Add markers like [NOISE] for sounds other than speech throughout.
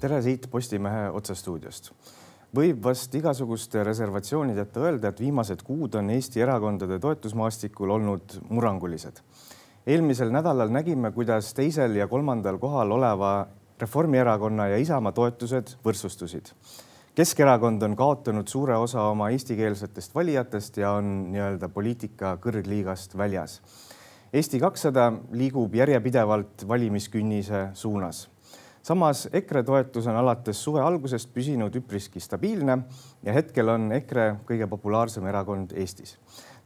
tere siit Postimehe otsestuudiost. võib vast igasuguste reservatsioonideta öelda, et viimased kuud on Eesti erakondade toetusmaastikul olnud murrangulised. eelmisel nädalal nägime, kuidas teisel ja kolmandal kohal oleva Reformierakonna ja Isamaa toetused võrdsustusid. Keskerakond on kaotanud suure osa oma eestikeelsetest valijatest ja on nii-öelda poliitika kõrgliigast väljas. Eesti kakssada liigub järjepidevalt valimiskünnise suunas samas EKRE toetus on alates suve algusest püsinud üpriski stabiilne ja hetkel on EKRE kõige populaarsem erakond Eestis.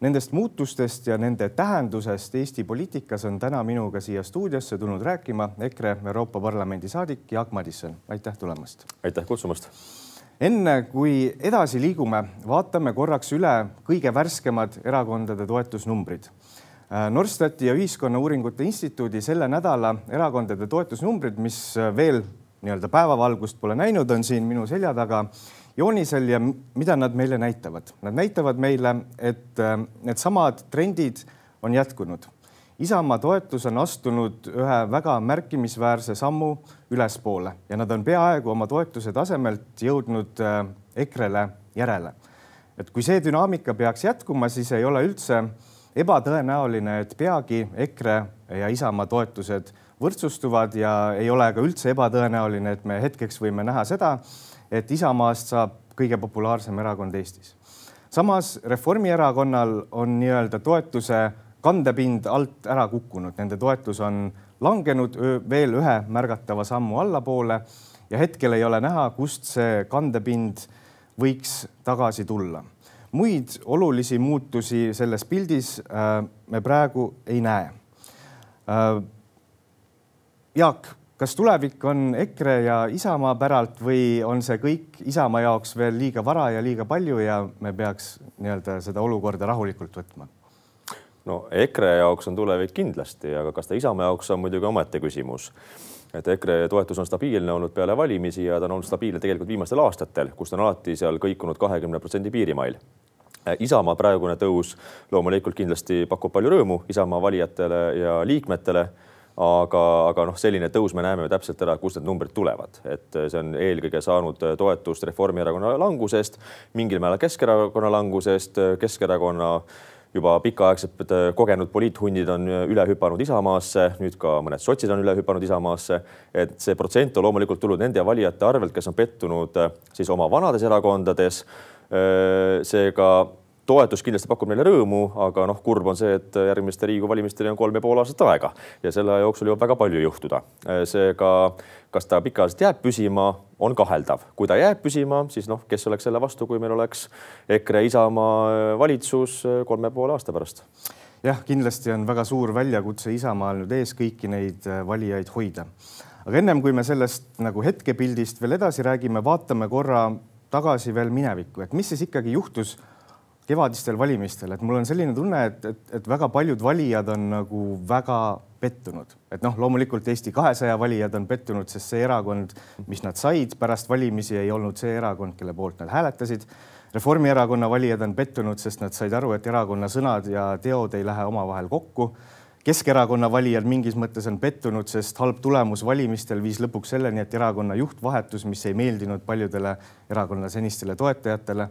Nendest muutustest ja nende tähendusest Eesti poliitikas on täna minuga siia stuudiosse tulnud rääkima EKRE Euroopa Parlamendi saadik Jaak Madisson. aitäh tulemast. aitäh kutsumast. enne kui edasi liigume, vaatame korraks üle kõige värskemad erakondade toetusnumbrid Norstati ja Ühiskonnauuringute Instituudi selle nädala erakondade toetusnumbrid, mis äh, veel nii-öelda päevavalgust pole näinud, on siin minu selja taga joonisel ja mida nad meile näitavad? Nad näitavad meile, et äh, needsamad trendid on jätkunud. Isamaa toetus on astunud ühe väga märkimisväärse sammu ülespoole ja nad on peaaegu oma toetuse tasemelt jõudnud EKRE-le järele. et kui see dünaamika peaks jätkuma, siis ei ole üldse ebatõenäoline, et peagi EKRE ja Isamaa toetused võrdsustuvad ja ei ole ka üldse ebatõenäoline, et me hetkeks võime näha seda, et Isamaast saab kõige populaarsem erakond Eestis. samas Reformierakonnal on nii-öelda toetuse kandepind alt ära kukkunud, nende toetus on langenud veel ühe märgatava sammu allapoole ja hetkel ei ole näha, kust see kandepind võiks tagasi tulla muid olulisi muutusi selles pildis äh, me praegu ei näe. Äh, Jaak, kas tulevik on EKRE ja Isamaa päralt või on see kõik Isamaa jaoks veel liiga vara ja liiga palju ja me peaks nii-öelda seda olukorda rahulikult võtma? no EKRE jaoks on tulevik kindlasti, aga kas ta Isamaa jaoks on muidugi omaette küsimus et EKRE toetus on stabiilne olnud peale valimisi ja ta on olnud stabiilne tegelikult viimastel aastatel, kus ta on alati seal kõikunud kahekümne protsendi piirimail. Isamaa praegune tõus loomulikult kindlasti pakub palju rõõmu Isamaa valijatele ja liikmetele aga, aga noh, selline tõus me näeme täpselt ära, kust need numbrid tulevad, et see on eelkõige saanud toetust Reformierakonna langusest, mingil määral Keskerakonna langusest, Keskerakonna juba pikaaegselt kogenud poliithunnid on üle hüpanud Isamaasse, nüüd ka mõned sotsid on üle hüpanud Isamaasse. et see protsent on loomulikult tulnud nende valijate arvelt, kes on pettunud siis oma vanades erakondades Äh, seega toetus kindlasti pakub neile rõõmu, aga noh, kurb on see, et järgmiste Riigikogu valimisteni on kolm ja pool aastat aega ja selle aja jooksul jõuab väga palju juhtuda. Äh, seega, kas ta pikaajaliselt jääb püsima, on kaheldav. kui ta jääb püsima, siis noh, kes oleks selle vastu, kui meil oleks EKRE Isamaa äh, valitsus kolme poole aasta pärast? jah, kindlasti on väga suur väljakutse Isamaal nüüd ees kõiki neid valijaid hoida. aga ennem kui me sellest nagu hetkepildist veel edasi räägime, vaatame korra tagasi veel minevikku, et mis siis ikkagi juhtus kevadistel valimistel, et mul on selline tunne, et, et, et väga paljud valijad on nagu väga pettunud, et noh, loomulikult Eesti kahesaja valijad on pettunud, sest see erakond, mis nad said pärast valimisi, ei olnud see erakond, kelle poolt nad hääletasid. Reformierakonna valijad on pettunud, sest nad said aru, et erakonna sõnad ja teod ei lähe omavahel kokku Keskerakonna valijad mingis mõttes on pettunud, sest halb tulemus valimistel viis lõpuks selleni, et erakonna juht vahetus, mis ei meeldinud paljudele erakonna senistele toetajatele.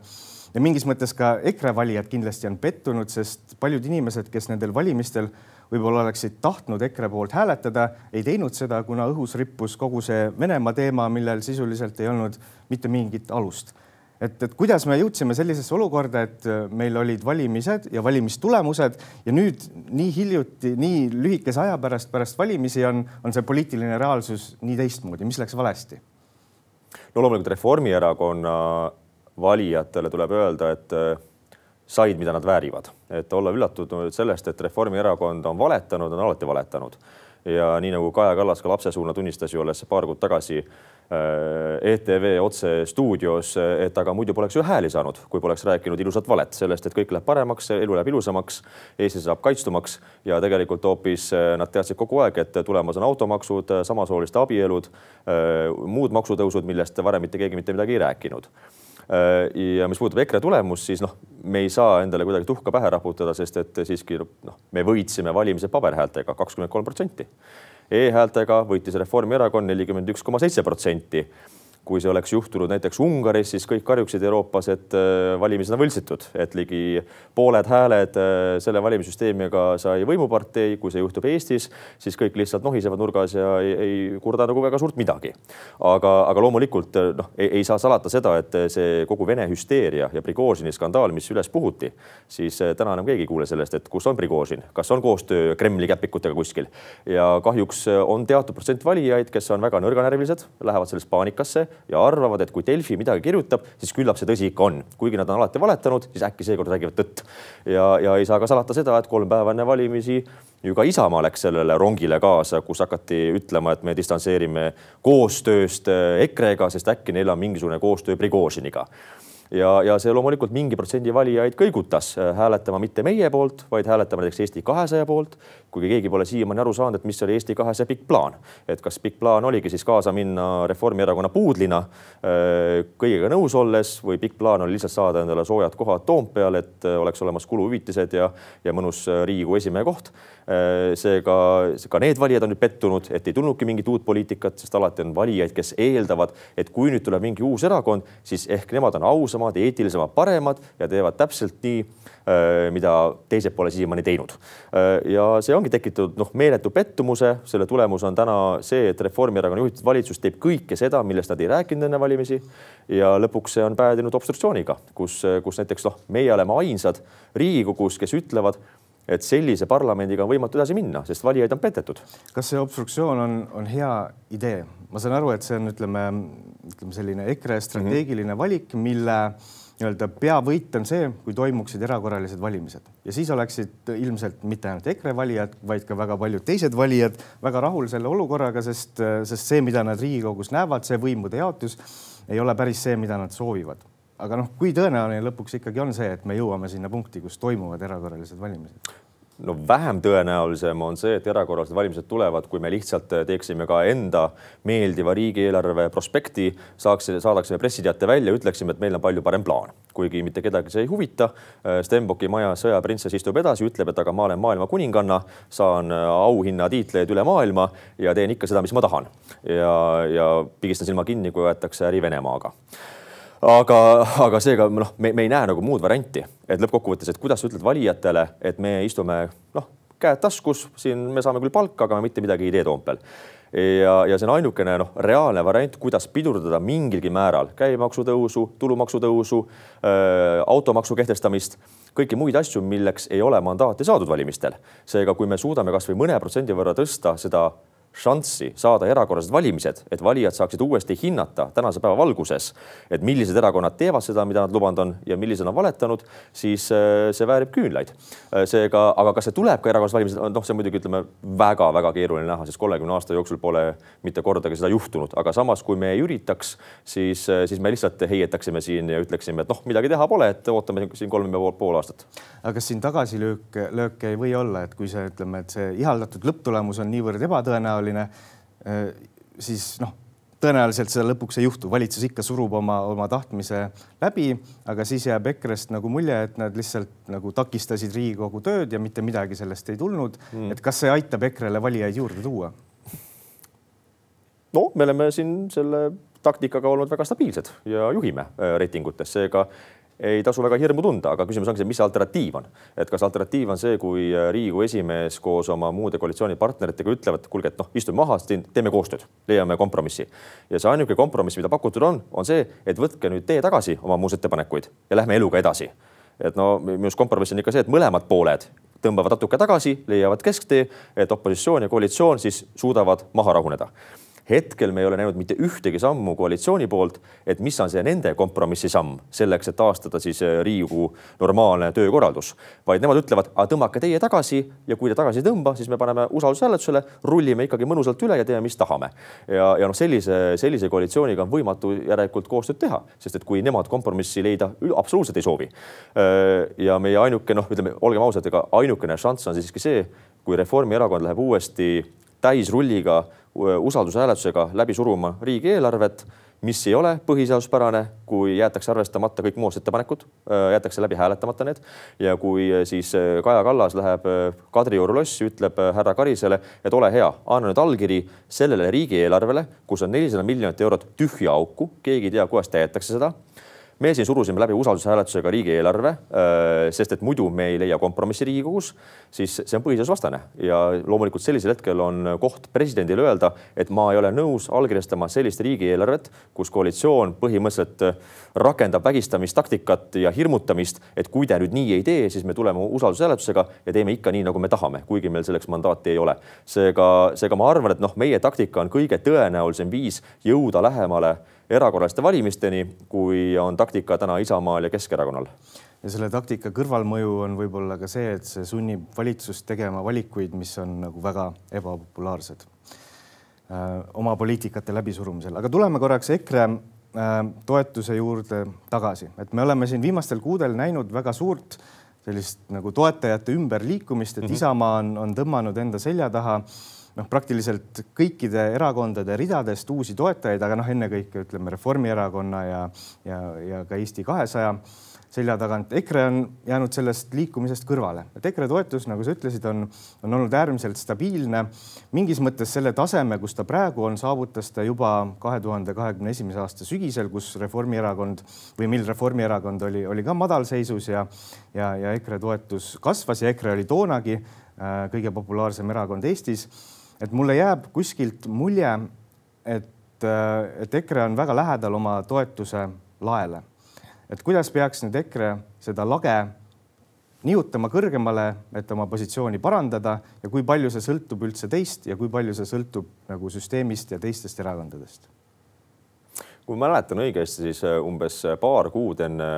ja mingis mõttes ka EKRE valijad kindlasti on pettunud, sest paljud inimesed, kes nendel valimistel võib-olla oleksid tahtnud EKRE poolt hääletada, ei teinud seda, kuna õhus rippus kogu see Venemaa teema, millel sisuliselt ei olnud mitte mingit alust et, et kuidas me jõudsime sellisesse olukorda, et äh, meil olid valimised ja valimistulemused ja nüüd nii hiljuti, nii lühikese aja pärast, pärast valimisi on, on see poliitiline reaalsus nii teistmoodi, mis läks valesti? no loomulikult Reformierakonna valijatele tuleb öelda, et äh, said, mida nad väärivad, et olla üllatunud sellest, et Reformierakond on valetanud, on alati valetanud. Ja nii nagu Kaja Kallas ka lapse suuna tunnistas ju alles paar kuud tagasi Äh, ETV otsestuudios, et aga muidu poleks ju hääli saanud, kui poleks rääkinud ilusat valet sellest, et kõik läheb paremaks, elu läheb ilusamaks, Eesti saab kaitstumaks ja tegelikult hoopis äh, nad teadsid kogu aeg, et tulemas on automaksud, samasooliste abielud, äh, muud maksutõusud, millest varem mitte keegi mitte midagi ei rääkinud. Ja mis puudutab EKRE tulemust, siis noh, me ei saa endale kuidagi tuhka pähe raputada, sest et siiski noh, me võitsime valimised paberhäältega kakskümmend kolm protsenti e-häältega võitis Reformierakond nelikümmend üks koma seitse protsenti kui see oleks juhtunud näiteks Ungaris, siis kõik karjuksid Euroopas, et äh, valimised on võltsitud, et ligi pooled hääled äh, selle valimissüsteemiga sai võimupartei. kui see juhtub Eestis, siis kõik lihtsalt nohisevad nurgas ja ei, ei kurda nagu väga suurt midagi. aga, aga loomulikult äh, noh, ei saa salata seda, et see kogu Vene hüsteeria ja Prigožini skandaal, mis üles puhuti, siis täna enam keegi ei kuule sellest, et kus on Prigožin, kas on koostöö Kremli käpikutega kuskil ja kahjuks on teatud protsent valijaid, kes on väga nõrganärvilised, lähevad sellest paanikasse ja arvavad, et kui Delfi midagi kirjutab, siis küllap see tõsi ikka on. kuigi nad on alati valetanud, siis äkki seekord räägivad tõtt. ja, ja ei saa ka salata seda, et kolm päeva enne valimisi ju ka Isamaa läks sellele rongile kaasa, kus hakati ütlema, et me distantseerime koostööst EKRE-ga, sest äkki neil on mingisugune koostöö Prigožiniga ja, ja see loomulikult mingi protsendi valijaid kõigutas äh, hääletama mitte meie poolt, vaid hääletama näiteks Eesti kahesaja poolt. kuigi keegi pole siiamaani aru saanud, et mis oli Eesti kahesaja pikk plaan, et kas pikk plaan oligi siis kaasa minna Reformierakonna puudlina äh, kõigega nõus olles või pikk plaan oli lihtsalt saada endale soojad kohad Toompeal, et äh, oleks olemas kuluhüvitised ja, ja mõnus Riigikogu esimehe koht seega ka need valijad on nüüd pettunud, et ei tulnudki mingit uut poliitikat, sest alati on valijaid, kes eeldavad, et kui nüüd tuleb mingi uus erakond, siis ehk nemad on ausamad, eetilisemad, paremad ja teevad täpselt nii, mida teised pole siiamaani teinud. ja see ongi tekitatud noh, meeletu pettumuse, selle tulemus on täna see, et Reformierakonna juhitud valitsus teeb kõike seda, millest nad ei rääkinud enne valimisi. ja lõpuks see on päädinud obstruktsiooniga, kus, kus näiteks noh, meie oleme ainsad Riigikogus, kes ütlevad et sellise parlamendiga on võimatu edasi minna, sest valijaid on petetud. kas see obstruktsioon on, on hea idee? Ma saan aru, et see on, ütleme, ütleme selline EKRE strateegiline mm -hmm. valik, mille nii-öelda peavõit on see, kui toimuksid erakorralised valimised ja siis oleksid ilmselt mitte ainult EKRE valijad, vaid ka väga paljud teised valijad väga rahul selle olukorraga, sest, sest see, mida nad Riigikogus näevad, see võimude jaotus ei ole päris see, mida nad soovivad aga noh, kui tõenäoline lõpuks ikkagi on see, et me jõuame sinna punkti, kus toimuvad erakorralised valimised? No vähem tõenäolisem on see, et erakorralised valimised tulevad, kui me lihtsalt teeksime ka enda meeldiva riigieelarve prospekti, saaks, saadaksime pressiteate välja, ütleksime, et meil on palju parem plaan, kuigi mitte kedagi see ei huvita. Stenbocki maja sõjaprintsess istub edasi, ütleb, et aga ma olen maailma kuninganna, saan auhinnatiitleid üle maailma ja teen ikka seda, mis ma tahan ja, ja pigistan silma kinni, kui aetakse äri Venemaaga aga, aga seega noh, me, me ei näe nagu muud varianti, et lõppkokkuvõttes, et kuidas sa ütled valijatele, et me istume noh, käed taskus, siin me saame küll palka, aga mitte midagi ei tee Toompeal ja, ja see on ainukene noh, reaalne variant, kuidas pidurdada mingilgi määral käibemaksu tõusu, tulumaksu tõusu äh,, automaksu kehtestamist, kõiki muid asju, milleks ei ole mandaati saadud valimistel. seega, kui me suudame kasvõi mõne protsendi võrra tõsta seda šanssi saada erakorralised valimised, et valijad saaksid uuesti hinnata tänase päeva valguses, et millised erakonnad teevad seda, mida nad lubanud on ja millised on valetanud, siis äh, see väärib küünlaid. Äh, seega, aga kas see tuleb ka erakorralised valimised, noh, see on muidugi ütleme väga-väga keeruline näha, sest kolmekümne aasta jooksul pole mitte kordagi seda juhtunud, aga samas, kui me ei üritaks, siis, äh, siis me lihtsalt heietaksime siin ja ütleksime, et noh, midagi teha pole, et ootame siin kolm ja pool aastat. aga kas siin tagasilöök, lööke ei või olla, et kui see, ütleme, et see ihaldatud lõpptulemus on niivõrd ebatõenäoline, tõenäoline, äh, siis noh, tõenäoliselt seda lõpuks ei juhtu, valitsus ikka surub oma, oma tahtmise läbi, aga siis jääb EKRE-st nagu mulje, et nad lihtsalt nagu takistasid Riigikogu tööd ja mitte midagi sellest ei tulnud. Mm.. et kas see aitab EKRE-le valijaid juurde tuua? no me oleme siin selle taktikaga olnud väga stabiilsed ja juhime äh, reitingutes, seega ei tasu väga hirmu tunda, aga küsimus ongi see, mis see alternatiiv on, et kas alternatiiv on see, kui äh, Riigikogu esimees koos oma muude koalitsioonipartneritega ütlevad, kuulge, et noh, istume maha, teeme koostööd, leiame kompromissi. ja see ainuke kompromiss, mida pakutud on, on see, et võtke nüüd tee tagasi oma muudatusettepanekuid ja lähme eluga edasi. et no minu arust kompromiss on ikka see, et mõlemad pooled tõmbavad natuke tagasi, leiavad kesktee, et opositsioon ja koalitsioon siis suudavad maha rahuneda hetkel me ei ole näinud mitte ühtegi sammu koalitsiooni poolt, et mis on see nende kompromissi samm selleks, et taastada siis äh, Riigikogu normaalne töökorraldus, vaid nemad ütlevad, tõmmake teie tagasi ja kui te tagasi ei tõmba, siis me paneme usaldushääletusele, rullime ikkagi mõnusalt üle ja teeme, mis tahame. ja, ja noh, sellise, sellise koalitsiooniga on võimatu järelikult koostööd teha, sest et kui nemad kompromissi leida absoluutselt ei soovi. Äh, ja meie ainuke noh, ütleme, olgem ausad, ega ainukene šanss on siiski see, kui Reformierakond läheb uuesti täisrulliga usaldushääletusega läbi suruma riigieelarvet, mis ei ole põhiseaduspärane, kui jäetakse arvestamata kõik muudatusettepanekud, jäetakse läbi hääletamata need. Ja kui siis Kaja Kallas läheb Kadrioru lossi, ütleb härra Karisele, et ole hea, anna nüüd allkiri sellele riigieelarvele, kus on nelisada miljonit eurot tühja auku, keegi ei tea, kuidas täidetakse seda me siin surusime läbi usaldushääletusega riigieelarve, äh, sest et muidu me ei leia kompromissi Riigikogus, siis see on põhiseadusvastane ja loomulikult sellisel hetkel on koht presidendile öelda, et ma ei ole nõus allkirjastama sellist riigieelarvet, kus koalitsioon põhimõtteliselt rakendab vägistamistaktikat ja hirmutamist, et kui te nüüd nii ei tee, siis me tuleme usaldushääletusega ja teeme ikka nii, nagu me tahame, kuigi meil selleks mandaati ei ole. seega, seega ma arvan, et noh, meie taktika on kõige tõenäolisem viis jõuda lähemale erakorraliste valimisteni, kui on taktika täna Isamaal ja Keskerakonnal. ja selle taktika kõrvalmõju on võib-olla ka see, et see sunnib valitsust tegema valikuid, mis on nagu väga ebapopulaarsed äh, oma poliitikate läbisurumisel, aga tuleme korraks EKRE äh, toetuse juurde tagasi, et me oleme siin viimastel kuudel näinud väga suurt sellist nagu toetajate ümberliikumist, et mm -hmm. Isamaa on, on tõmmanud enda selja taha noh, praktiliselt kõikide erakondade ridadest uusi toetajaid, aga noh, ennekõike ütleme Reformierakonna ja, ja, ja ka Eesti kahesaja selja tagant. EKRE on jäänud sellest liikumisest kõrvale, et EKRE toetus, nagu sa ütlesid, on, on olnud äärmiselt stabiilne. mingis mõttes selle taseme, kus ta praegu on, saavutas ta juba kahe tuhande kahekümne esimese aasta sügisel, kus Reformierakond või mil Reformierakond oli, oli ka madalseisus ja, ja, ja EKRE toetus kasvas ja EKRE oli toonagi äh, kõige populaarsem erakond Eestis et mulle jääb kuskilt mulje, et, äh, et EKRE on väga lähedal oma toetuse laele. Et kuidas peaks nüüd EKRE seda lage nihutama kõrgemale, et oma positsiooni parandada ja kui palju see sõltub üldse teist ja kui palju see sõltub nagu süsteemist ja teistest erakondadest? kui mäletan õigesti, siis äh, umbes paar kuud enne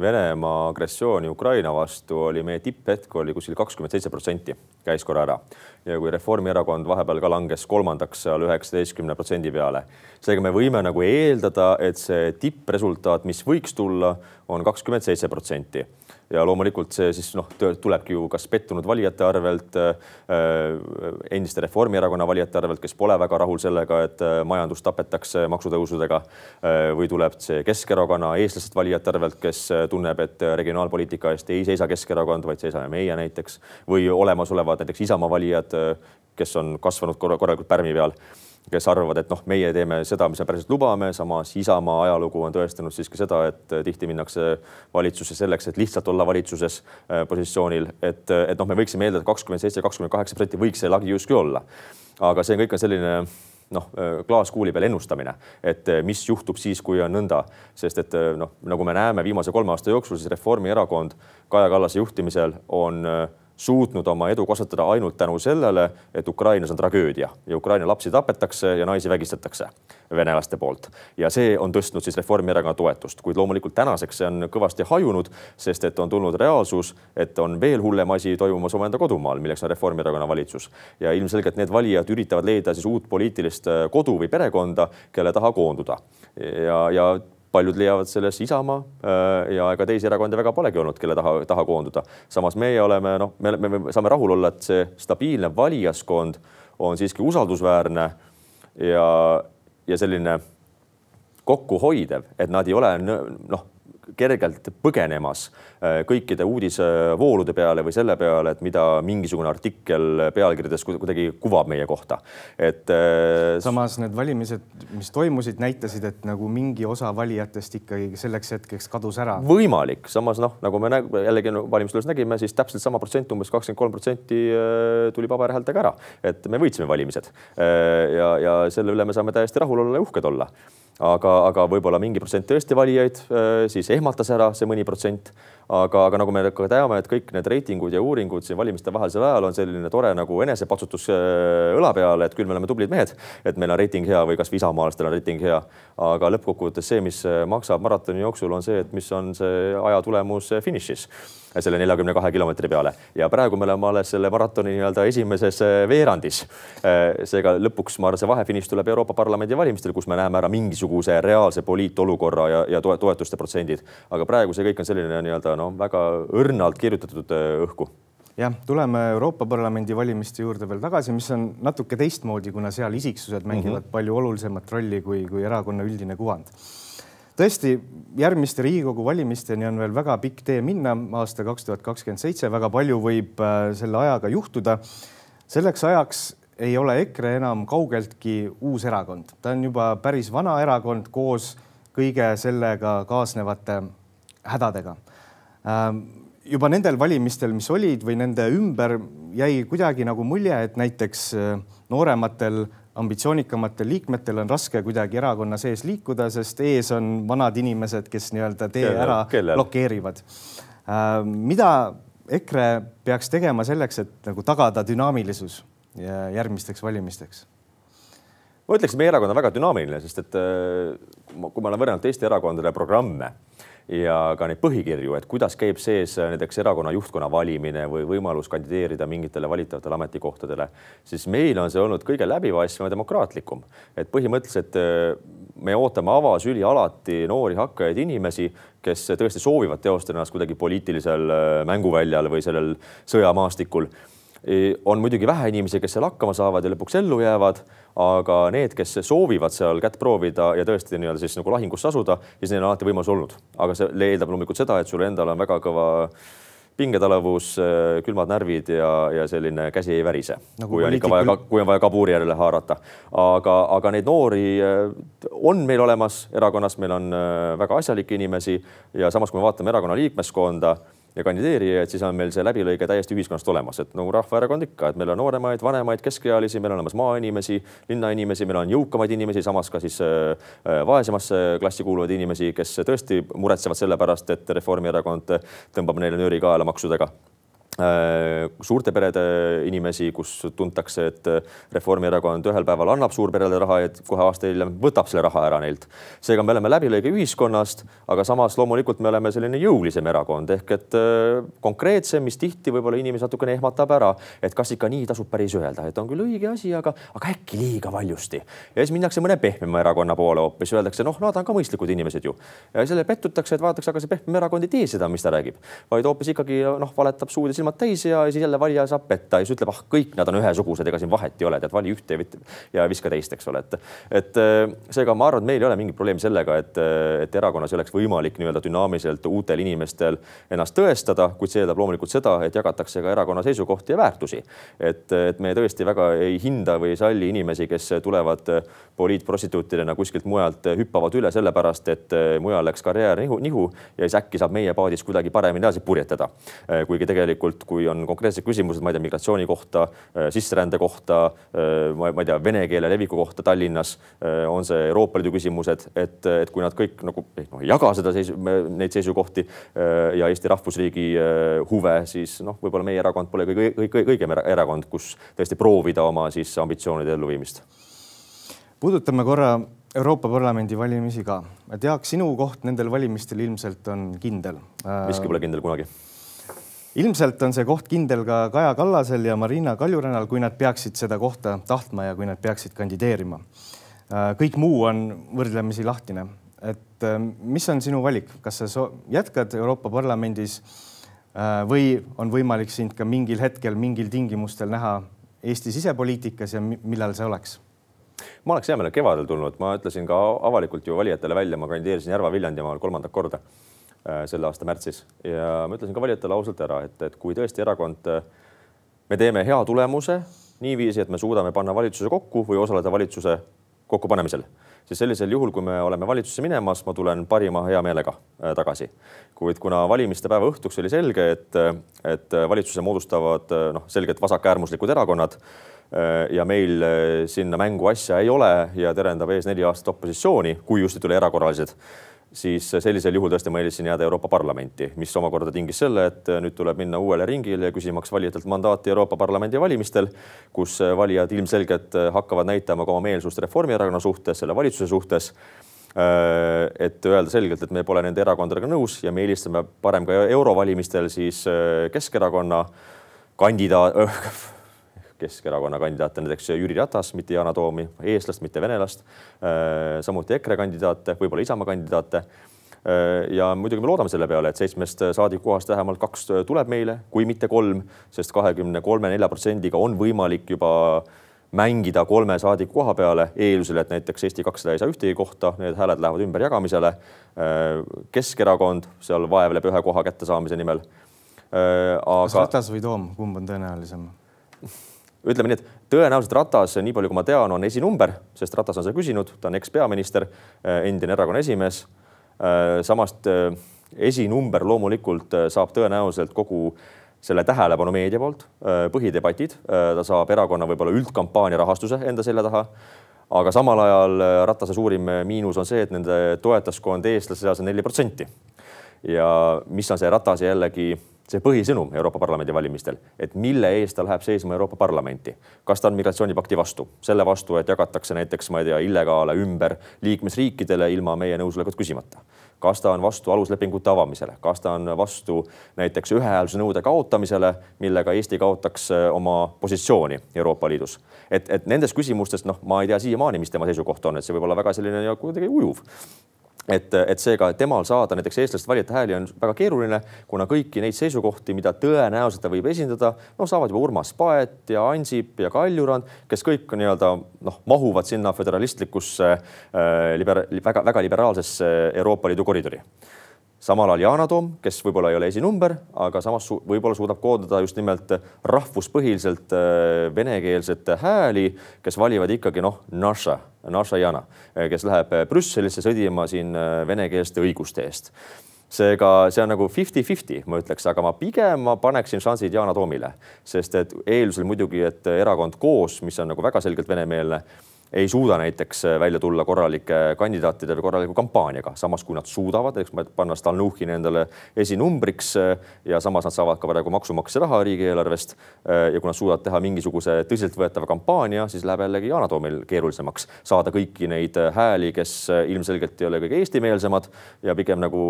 Venemaa agressiooni Ukraina vastu oli meie tipphetk oli kuskil kakskümmend seitse protsenti, käis korra ära. ja kui Reformierakond vahepeal ka langes kolmandaks seal üheksateistkümne protsendi peale. seega me võime nagu eeldada, et see tippresultaat, mis võiks tulla, on kakskümmend seitse protsenti ja loomulikult see siis noh, tulebki ju kas pettunud valijate arvelt äh,, endiste Reformierakonna valijate arvelt, kes pole väga rahul sellega, et äh, majandust tapetakse maksutõusudega äh, või tuleb see Keskerakonna eestlastest valijate arvelt, kes äh, tunneb, et regionaalpoliitika eest ei seisa Keskerakond, vaid seisame meie näiteks või olemasolevad näiteks Isamaa valijad, äh, kes on kasvanud korra korralikult pärmi peal kes arvavad, et noh, meie teeme seda, mis me päriselt lubame, samas Isamaa ajalugu on tõestanud siiski seda, et tihti minnakse valitsusse selleks, et lihtsalt olla valitsuses äh, positsioonil, et, et noh, me võiksime eeldada, et kakskümmend seitse, kakskümmend kaheksa protsenti võiks see lagi justkui olla. aga see kõik on selline noh, äh, klaaskuuli peal ennustamine, et äh, mis juhtub siis, kui on nõnda, sest et noh, nagu me näeme viimase kolme aasta jooksul, siis Reformierakond Kaja Kallase juhtimisel on äh, suutnud oma edu kasvatada ainult tänu sellele, et Ukrainas on tragöödia ja Ukraina lapsi tapetakse ja naisi vägistatakse venelaste poolt. ja see on tõstnud siis Reformierakonna toetust, kuid loomulikult tänaseks see on kõvasti hajunud, sest et on tulnud reaalsus, et on veel hullem asi toimumas omaenda kodumaal, milleks on Reformierakonna valitsus. ja ilmselgelt need valijad üritavad leida siis uut poliitilist kodu või perekonda, kelle taha koonduda. ja, ja paljud leiavad selles Isamaa äh, ja ega teisi erakondi väga polegi olnud, kelle taha, taha koonduda. samas meie oleme, noh, me, me, me saame rahul olla, et see stabiilne valijaskond on siiski usaldusväärne ja, ja selline kokkuhoidev, et nad ei ole noh, kergelt põgenemas äh, kõikide uudisvoolude peale või selle peale, et mida mingisugune artikkel pealkirjades kuidagi kuvab meie kohta. et. Äh, samas need valimised, mis toimusid, näitasid, et nagu mingi osa valijatest ikkagi selleks hetkeks kadus ära. võimalik, samas noh, nagu me näg, jällegi no, valimistules nägime, siis täpselt sama protsent, umbes kakskümmend kolm protsenti äh, tuli paberhäältega ära, et me võitsime valimised ja, ja selle üle me saame täiesti rahul olla ja uhked olla aga, aga võib-olla mingi protsent tõesti valijaid äh, siis ehmatas ära see mõni protsent. aga, aga nagu me ka teame, et kõik need reitingud ja uuringud siin valimiste vahelisel ajal on selline tore nagu enesepatsutus äh, õla peale, et küll me oleme tublid mehed, et meil on reiting hea või kasvõi isamaalastel on reiting hea. aga lõppkokkuvõttes see, mis äh, maksab maratoni jooksul, on see, et mis on see aja tulemus finišis selle neljakümne kahe kilomeetri peale ja praegu me oleme alles selle maratoni nii-öelda esimeses veerandis. seega lõpuks ma arvan, see vahefiniš tuleb Euroopa Parlamendi valimistel, kus me näeme ära mingisuguse reaalse poliitolukorra ja, ja toetuste protsendid, aga praegu see kõik on selline nii-öelda noh, väga õrnalt kirjutatud õhku jah, tuleme Euroopa Parlamendi valimiste juurde veel tagasi, mis on natuke teistmoodi, kuna seal isiksused mängivad mm -hmm. palju olulisemat rolli kui, kui erakonna üldine kuvand. tõesti, järgmiste Riigikogu valimisteni on veel väga pikk tee minna, aasta kaks tuhat kakskümmend seitse, väga palju võib äh, selle ajaga juhtuda. selleks ajaks ei ole EKRE enam kaugeltki uus erakond, ta on juba päris vana erakond koos kõige sellega kaasnevate hädadega ähm, juba nendel valimistel, mis olid või nende ümber jäi kuidagi nagu mulje, et näiteks äh, noorematel ambitsioonikamatel liikmetel on raske kuidagi erakonna sees liikuda, sest ees on vanad inimesed, kes nii-öelda tee Kelle, ära kellel? blokeerivad. Äh, mida EKRE peaks tegema selleks, et nagu tagada dünaamilisus järgmisteks valimisteks? ma ütleks, meie erakond on väga dünaamiline, sest et äh, kui ma olen võrrelnud teiste erakondade programme ja ka neid põhikirju, et kuidas käib sees näiteks erakonna juhtkonna valimine või võimalus kandideerida mingitele valitavatele ametikohtadele, siis meil on see olnud kõige läbipaistvam ja demokraatlikum. et põhimõtteliselt äh, me ootame avasüli alati noori hakkajaid inimesi, kes tõesti soovivad teostada ennast kuidagi poliitilisel äh, mänguväljal või sellel sõjamaastikul on muidugi vähe inimesi, kes seal hakkama saavad ja lõpuks ellu jäävad, aga need, kes soovivad seal kätt proovida ja tõesti nii-öelda siis nagu lahingusse asuda, siis neil on alati võimalus olnud, aga see eeldab loomulikult seda, et sul endal on väga kõva pingetalevus, külmad närvid ja, ja selline käsi ei värise nagu, kui on ikka vaja, kui on vaja kabuuri järele haarata. aga, aga neid noori eh, on meil olemas erakonnas, meil on eh, väga asjalikke inimesi ja samas, kui me vaatame erakonna liikmeskonda ja kandideerijaid, siis on meil see läbilõige täiesti ühiskonnast olemas, et nagu Rahvaerakond ikka, et meil on nooremaid, vanemaid, keskealisi, meil on olemas maainimesi, linnainimesi, meil on jõukamaid inimesi, samas ka siis äh, äh, vaesemasse klassi kuuluvaid inimesi, kes tõesti muretsevad selle pärast, et Reformierakond tõmbab neile nööri kaela maksudega suurte perede inimesi, kus tuntakse, et Reformierakond ühel päeval annab suurperele raha ja kohe aasta hiljem võtab selle raha ära neilt. seega me oleme läbilõige ühiskonnast, aga samas loomulikult me oleme selline jõulisem erakond ehk et äh, konkreetsem, mis tihti võib-olla inimesi natukene ehmatab ära, et kas ikka nii tasub päris öelda, et on küll õige asi, aga, aga äkki liiga valjusti. ja siis minnakse mõne pehmema erakonna poole hoopis, öeldakse, noh, nad on ka mõistlikud inimesed ju. ja selle pettutakse, et vaadatakse, aga see pehmem erakond ei tee seda, mis ta räägib, vaid hoopis ikkagi noh, valetab suud ja silmad täis ja siis jälle valija saab petta ja siis ütleb, ah, kõik nad on ühesugused, ega siin vahet ei ole, tead, vali ühte ja viska teist, eks ole, et, et äh, seega ma arvan, et meil ei ole mingit probleemi sellega, et, äh, et erakonnas oleks võimalik nii-öelda dünaamiliselt uutel inimestel ennast tõestada, kuid see eeldab loomulikult seda, et jagatakse ka erakonna seisukohti ja väärtusi. et, et me tõesti väga ei hinda või ei salli inimesi, kes tulevad poliitprostituutidena kuskilt mujalt, hüppavad üle sellepärast, et mujal läks karjäär nihu, nihu ja siis äkki saab meie paadis kuidagi paremini edasi purjetada. kuigi tegelikult et kui on konkreetsed küsimused, ma ei tea, migratsiooni kohta, äh, sisserände kohta, äh, ma ei tea, vene keele leviku kohta Tallinnas, äh, on see Euroopa Liidu küsimused, et, et kui nad kõik nagu noh, ei jaga seda seisu, neid seisukohti ja Eesti rahvusriigi huve, siis noh, võib-olla meie erakond pole kõige, kõige õigem erakond, kus tõesti proovida oma siis ambitsioonide elluviimist. puudutame korra Euroopa Parlamendi valimisi ka. Jaak, sinu koht nendel valimistel ilmselt on kindel. miski pole kindel kunagi ilmselt on see koht kindel ka Kaja Kallasel ja Marina Kaljurannal, kui nad peaksid seda kohta tahtma ja kui nad peaksid kandideerima. Äh, kõik muu on võrdlemisi lahtine, et äh, mis on sinu valik, kas sa jätkad Euroopa Parlamendis äh, või on võimalik sind ka mingil hetkel mingil tingimustel näha Eesti sisepoliitikas ja millal see oleks? ma oleks hea meelega kevadel tulnud, ma ütlesin ka avalikult ju valijatele välja, ma kandideerisin Järva-Viljandimaal kolmandat korda selle aasta märtsis ja ma ütlesin ka valijatele ausalt ära, et, et kui tõesti erakond, äh, me teeme hea tulemuse niiviisi, et me suudame panna valitsuse kokku või osaleda valitsuse kokkupanemisel, siis sellisel juhul, kui me oleme valitsusse minemas, ma tulen parima hea meelega äh, tagasi. kuid kuna valimiste päeva õhtuks oli selge, et, et valitsuse moodustavad noh, selgelt vasakäärmuslikud erakonnad ja meil sinna mängu asja ei ole ja terendab ees neli aastat opositsiooni, kui just ei tule erakorralised siis sellisel juhul tõesti ma eelistasin jääda Euroopa Parlamenti, mis omakorda tingis selle, et nüüd tuleb minna uuele ringile küsimaks valijatelt mandaati Euroopa Parlamendi valimistel, kus valijad ilmselgelt hakkavad näitama ka oma meelsust Reformierakonna suhtes, selle valitsuse suhtes. et öelda selgelt, et me pole nende erakondadega nõus ja me eelistame parem ka eurovalimistel siis Keskerakonna kandidaat [LAUGHS] Keskerakonna kandidaate, näiteks Jüri Ratas, mitte Yana Toomi, eestlast, mitte venelast. Äh, samuti EKRE kandidaate, võib-olla Isamaa kandidaate ja muidugi me loodame selle peale, et seitsmest saadikukohast vähemalt kaks tuleb meile, kui mitte kolm, sest kahekümne kolme, nelja protsendiga on võimalik juba mängida kolme saadiku koha peale, eeldusel, et näiteks Eesti kakssada ei saa ühtegi kohta, need hääled lähevad ümberjagamisele. Keskerakond seal vaevleb ühe koha kättesaamise nimel. aga. kas Ratas või Toom, kumb on tõenäolisem? [LAUGHS] ütleme nii, et tõenäoliselt Ratas, nii palju kui ma tean, on esinumber, sest Ratas on seda küsinud, ta on ekspeaminister, endine erakonna esimees. samast esinumber loomulikult saab tõenäoliselt kogu selle tähelepanu meedia poolt, põhidebatid, ta saab erakonna võib-olla üldkampaania rahastuse enda selja taha. aga samal ajal Ratase suurim miinus on see, et nende toetajaskond eestlaste seas on neli protsenti. ja mis on see Ratase jällegi see põhisõnum Euroopa Parlamendi valimistel, et mille eest ta läheb seisma Euroopa Parlamenti. kas ta on migratsioonipakti vastu, selle vastu, et jagatakse näiteks, ma ei tea, illegaale ümber liikmesriikidele ilma meie nõusolekut küsimata kas ta on vastu aluslepingute avamisele, kas ta on vastu näiteks ühehäälsuse nõude kaotamisele, millega Eesti kaotaks äh, oma positsiooni Euroopa Liidus. et, et nendest küsimustest, noh, ma ei tea siiamaani, mis tema seisukoht on, et see võib olla väga selline ja kuidagi ujuv et, et seega temal saada näiteks eestlaste valijate hääli on väga keeruline, kuna kõiki neid seisukohti, mida tõenäoliselt ta võib esindada, no saavad juba Urmas Paet ja Ansip ja Kaljurand, kes kõik nii-öelda noh, mahuvad sinna föderalistlikusse äh, liber, väga, väga liberaalsesse Euroopa Liidu koridori samal ajal Yana Toom, kes võib-olla ei ole esinumber, aga samas võib-olla suudab koondada just nimelt rahvuspõhiliselt äh, venekeelset hääli, kes valivad ikkagi noh, naša, naša Yana, äh, kes läheb äh, Brüsselisse sõdima siin venekeelsete õiguste eest. Seega see on nagu fifty-fifty, ma ütleks, aga ma pigem ma paneksin šansid Yana Toomile, sest et eeldusel muidugi, et erakond koos, mis on nagu väga selgelt venemeelne ei suuda näiteks äh, välja tulla korralike kandidaatide või korraliku kampaaniaga, samas kui nad suudavad, eks panna Stalnuhhini endale esinumbriks äh, ja samas nad saavad ka praegu maksumaksja raha riigieelarvest. Äh, ja kui nad suudavad teha mingisuguse tõsiseltvõetava kampaania, siis läheb jällegi Yana Toomil keerulisemaks saada kõiki neid hääli, kes ilmselgelt ei ole kõige eestimeelsemad ja pigem nagu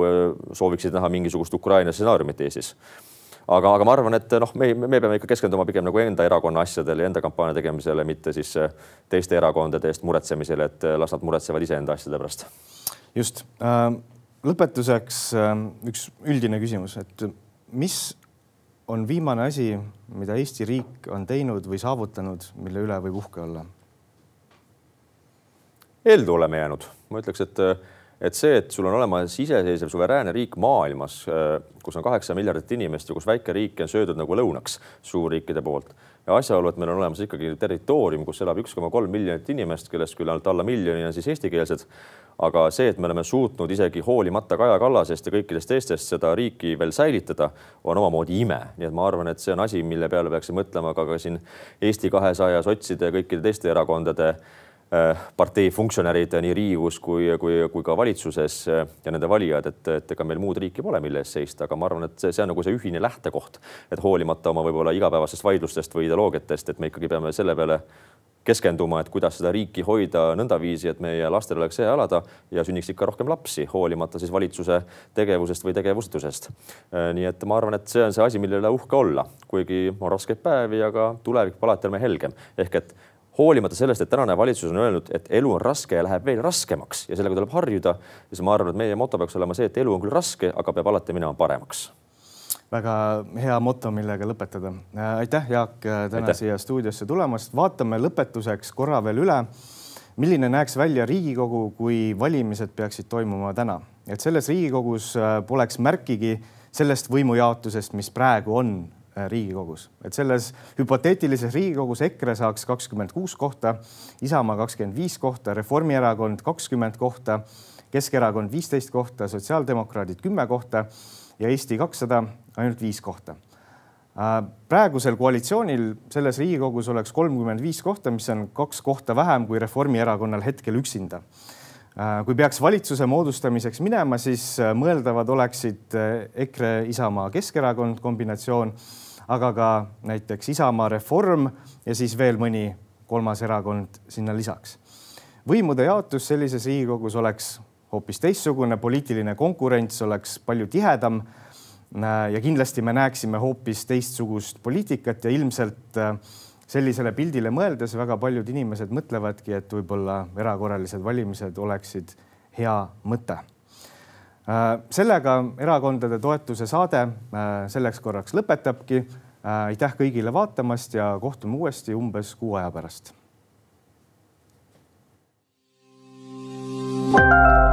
sooviksid näha mingisugust Ukraina stsenaariumit Eestis aga, aga ma arvan, et noh, me, me peame ikka keskenduma pigem nagu enda erakonna asjadele ja enda kampaania tegemisele, mitte siis äh, teiste erakondade eest muretsemisele, et äh, las nad muretsevad iseenda asjade pärast. just äh,. lõpetuseks äh, üks üldine küsimus, et mis on viimane asi, mida Eesti riik on teinud või saavutanud, mille üle võib uhke olla? ellu oleme jäänud, ma ütleks, et et see, et sul on olemas iseseisev suveräänne riik maailmas, äh, kus on kaheksa miljardit inimest ja kus väike riik on söödud nagu lõunaks suurriikide poolt ja asjaolu, et meil on olemas ikkagi territoorium, kus elab üks koma kolm miljonit inimest, kellest küll ainult alla miljoni on siis eestikeelsed. aga see, et me oleme suutnud isegi hoolimata Kaja Kallasest ja kõikidest teistest seda riiki veel säilitada, on omamoodi ime, nii et ma arvan, et see on asi, mille peale peaksime mõtlema ka, ka siin Eesti kahesaja ja sotside ja kõikide teiste erakondade partei funktsionärid nii Riigikogus kui, kui, kui ka valitsuses äh, ja nende valijad, et, et ega meil muud riiki pole, mille eest seista, aga ma arvan, et see, see on nagu see ühine lähtekoht, et hoolimata oma võib-olla igapäevastest vaidlustest või ideoloogiatest, et me ikkagi peame selle peale keskenduma, et kuidas seda riiki hoida nõndaviisi, et meie lastel oleks hea elada ja sünniks ikka rohkem lapsi, hoolimata siis valitsuse tegevusest või tegevusetusest. Äh, nii et ma arvan, et see on see asi, mille üle uhke olla, kuigi on raskeid päevi, aga tulevik alati olema helgem ehk et hoolimata sellest, et tänane valitsus on öelnud, et elu on raske ja läheb veel raskemaks ja sellega tuleb harjuda, siis ma arvan, et meie moto peaks olema see, et elu on küll raske, aga peab alati minema paremaks väga hea moto, millega lõpetada. aitäh, Jaak, täna aitäh. siia stuudiosse tulemast. vaatame lõpetuseks korra veel üle, milline näeks välja Riigikogu, kui valimised peaksid toimuma täna, et selles Riigikogus poleks märkigi sellest võimujaotusest, mis praegu on Äh, riigikogus, et selles hüpoteetilises Riigikogus EKRE saaks kakskümmend kuus kohta, Isamaa kakskümmend viis kohta, Reformierakond kakskümmend kohta, Keskerakond viisteist kohta, sotsiaaldemokraadid kümme kohta ja Eesti kakssada ainult viis kohta. Äh, praegusel koalitsioonil selles Riigikogus oleks kolmkümmend viis kohta, mis on kaks kohta vähem kui Reformierakonnal hetkel üksinda äh, kui peaks valitsuse moodustamiseks minema, siis mõeldavad oleksid EKRE, Isamaa, Keskerakond kombinatsioon aga ka näiteks Isamaa Reform ja siis veel mõni kolmas erakond sinna lisaks. võimude jaotus sellises Riigikogus oleks hoopis teistsugune, poliitiline konkurents oleks palju tihedam. ja kindlasti me näeksime hoopis teistsugust poliitikat ja ilmselt äh, sellisele pildile mõeldes väga paljud inimesed mõtlevadki, et võib-olla erakorralised valimised oleksid hea mõte sellega erakondade toetuse saade selleks korraks lõpetabki. aitäh kõigile vaatamast ja kohtume uuesti umbes kuu aja pärast. thank you